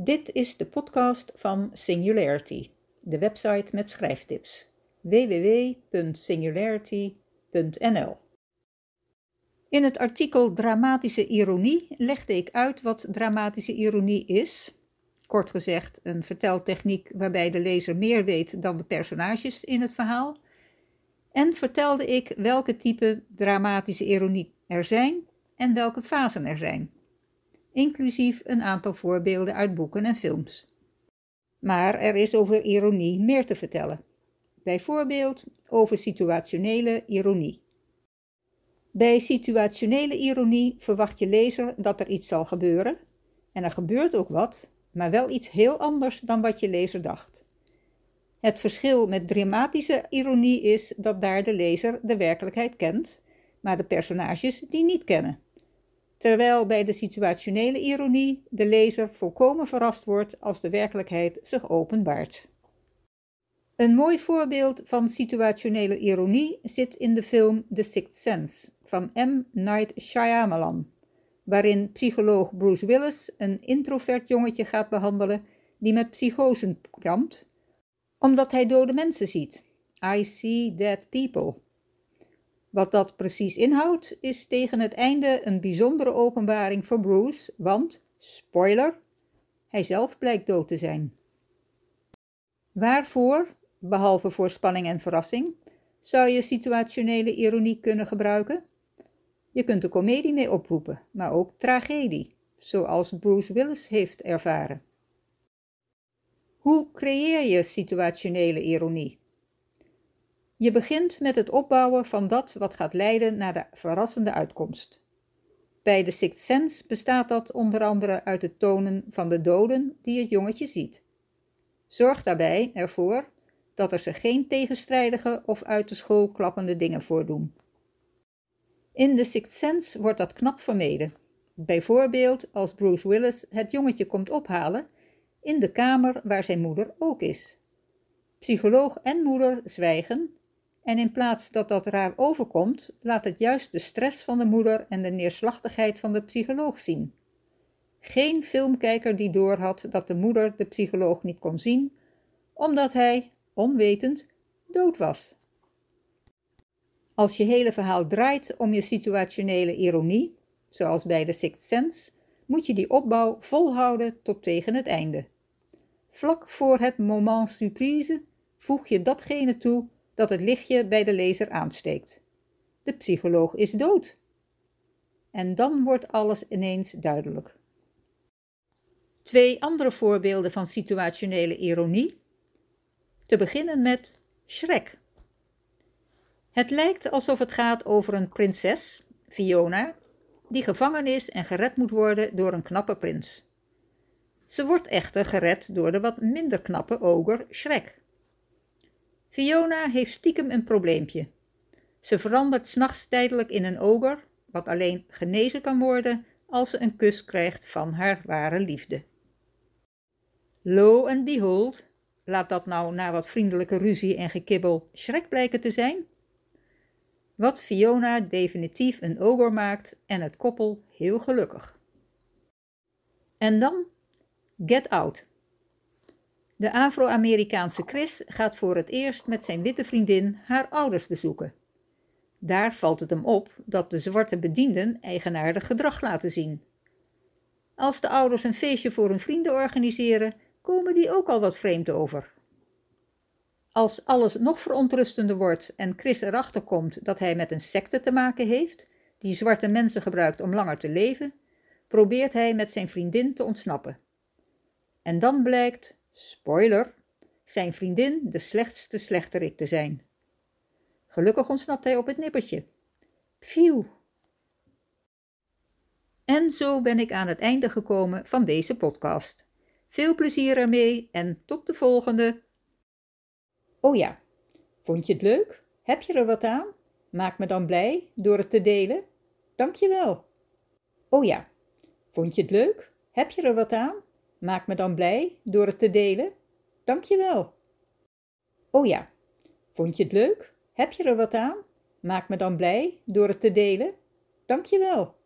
Dit is de podcast van Singularity, de website met schrijftips. www.singularity.nl In het artikel Dramatische ironie legde ik uit wat dramatische ironie is. Kort gezegd, een verteltechniek waarbij de lezer meer weet dan de personages in het verhaal. En vertelde ik welke type dramatische ironie er zijn en welke fasen er zijn inclusief een aantal voorbeelden uit boeken en films. Maar er is over ironie meer te vertellen. Bijvoorbeeld over situationele ironie. Bij situationele ironie verwacht je lezer dat er iets zal gebeuren, en er gebeurt ook wat, maar wel iets heel anders dan wat je lezer dacht. Het verschil met dramatische ironie is dat daar de lezer de werkelijkheid kent, maar de personages die niet kennen terwijl bij de situationele ironie de lezer volkomen verrast wordt als de werkelijkheid zich openbaart. Een mooi voorbeeld van situationele ironie zit in de film The Sixth Sense van M. Night Shyamalan, waarin psycholoog Bruce Willis een introvert jongetje gaat behandelen die met psychosen kampt, omdat hij dode mensen ziet. I see dead people. Wat dat precies inhoudt, is tegen het einde een bijzondere openbaring voor Bruce, want, spoiler, hij zelf blijkt dood te zijn. Waarvoor, behalve voor spanning en verrassing, zou je situationele ironie kunnen gebruiken? Je kunt er komedie mee oproepen, maar ook tragedie, zoals Bruce Willis heeft ervaren. Hoe creëer je situationele ironie? Je begint met het opbouwen van dat wat gaat leiden naar de verrassende uitkomst. Bij de Sixth Sense bestaat dat onder andere uit het tonen van de doden die het jongetje ziet. Zorg daarbij ervoor dat er zich geen tegenstrijdige of uit de school klappende dingen voordoen. In de Sixth Sense wordt dat knap vermeden. Bijvoorbeeld als Bruce Willis het jongetje komt ophalen in de kamer waar zijn moeder ook is. Psycholoog en moeder zwijgen en in plaats dat dat raar overkomt, laat het juist de stress van de moeder en de neerslachtigheid van de psycholoog zien. Geen filmkijker die doorhad dat de moeder de psycholoog niet kon zien, omdat hij, onwetend, dood was. Als je hele verhaal draait om je situationele ironie, zoals bij de Sixth Sense, moet je die opbouw volhouden tot tegen het einde. Vlak voor het moment surprise voeg je datgene toe dat het lichtje bij de lezer aansteekt. De psycholoog is dood. En dan wordt alles ineens duidelijk. Twee andere voorbeelden van situationele ironie. Te beginnen met Shrek. Het lijkt alsof het gaat over een prinses, Fiona, die gevangen is en gered moet worden door een knappe prins. Ze wordt echter gered door de wat minder knappe oger Shrek. Fiona heeft stiekem een probleempje. Ze verandert s'nachts tijdelijk in een oger, wat alleen genezen kan worden als ze een kus krijgt van haar ware liefde. Lo and behold, laat dat nou na wat vriendelijke ruzie en gekibbel schrek blijken te zijn? Wat Fiona definitief een oger maakt en het koppel heel gelukkig. En dan Get Out. De Afro-Amerikaanse Chris gaat voor het eerst met zijn witte vriendin haar ouders bezoeken. Daar valt het hem op dat de zwarte bedienden eigenaardig gedrag laten zien. Als de ouders een feestje voor hun vrienden organiseren, komen die ook al wat vreemd over. Als alles nog verontrustender wordt en Chris erachter komt dat hij met een secte te maken heeft, die zwarte mensen gebruikt om langer te leven, probeert hij met zijn vriendin te ontsnappen. En dan blijkt spoiler, zijn vriendin de slechtste slechterik te zijn. Gelukkig ontsnapt hij op het nippertje. Phew. En zo ben ik aan het einde gekomen van deze podcast. Veel plezier ermee en tot de volgende. Oh ja, vond je het leuk? Heb je er wat aan? Maak me dan blij door het te delen. Dank je wel. Oh ja, vond je het leuk? Heb je er wat aan? Maak me dan blij door het te delen. Dank je wel. Oh ja, vond je het leuk? Heb je er wat aan? Maak me dan blij door het te delen. Dank je wel.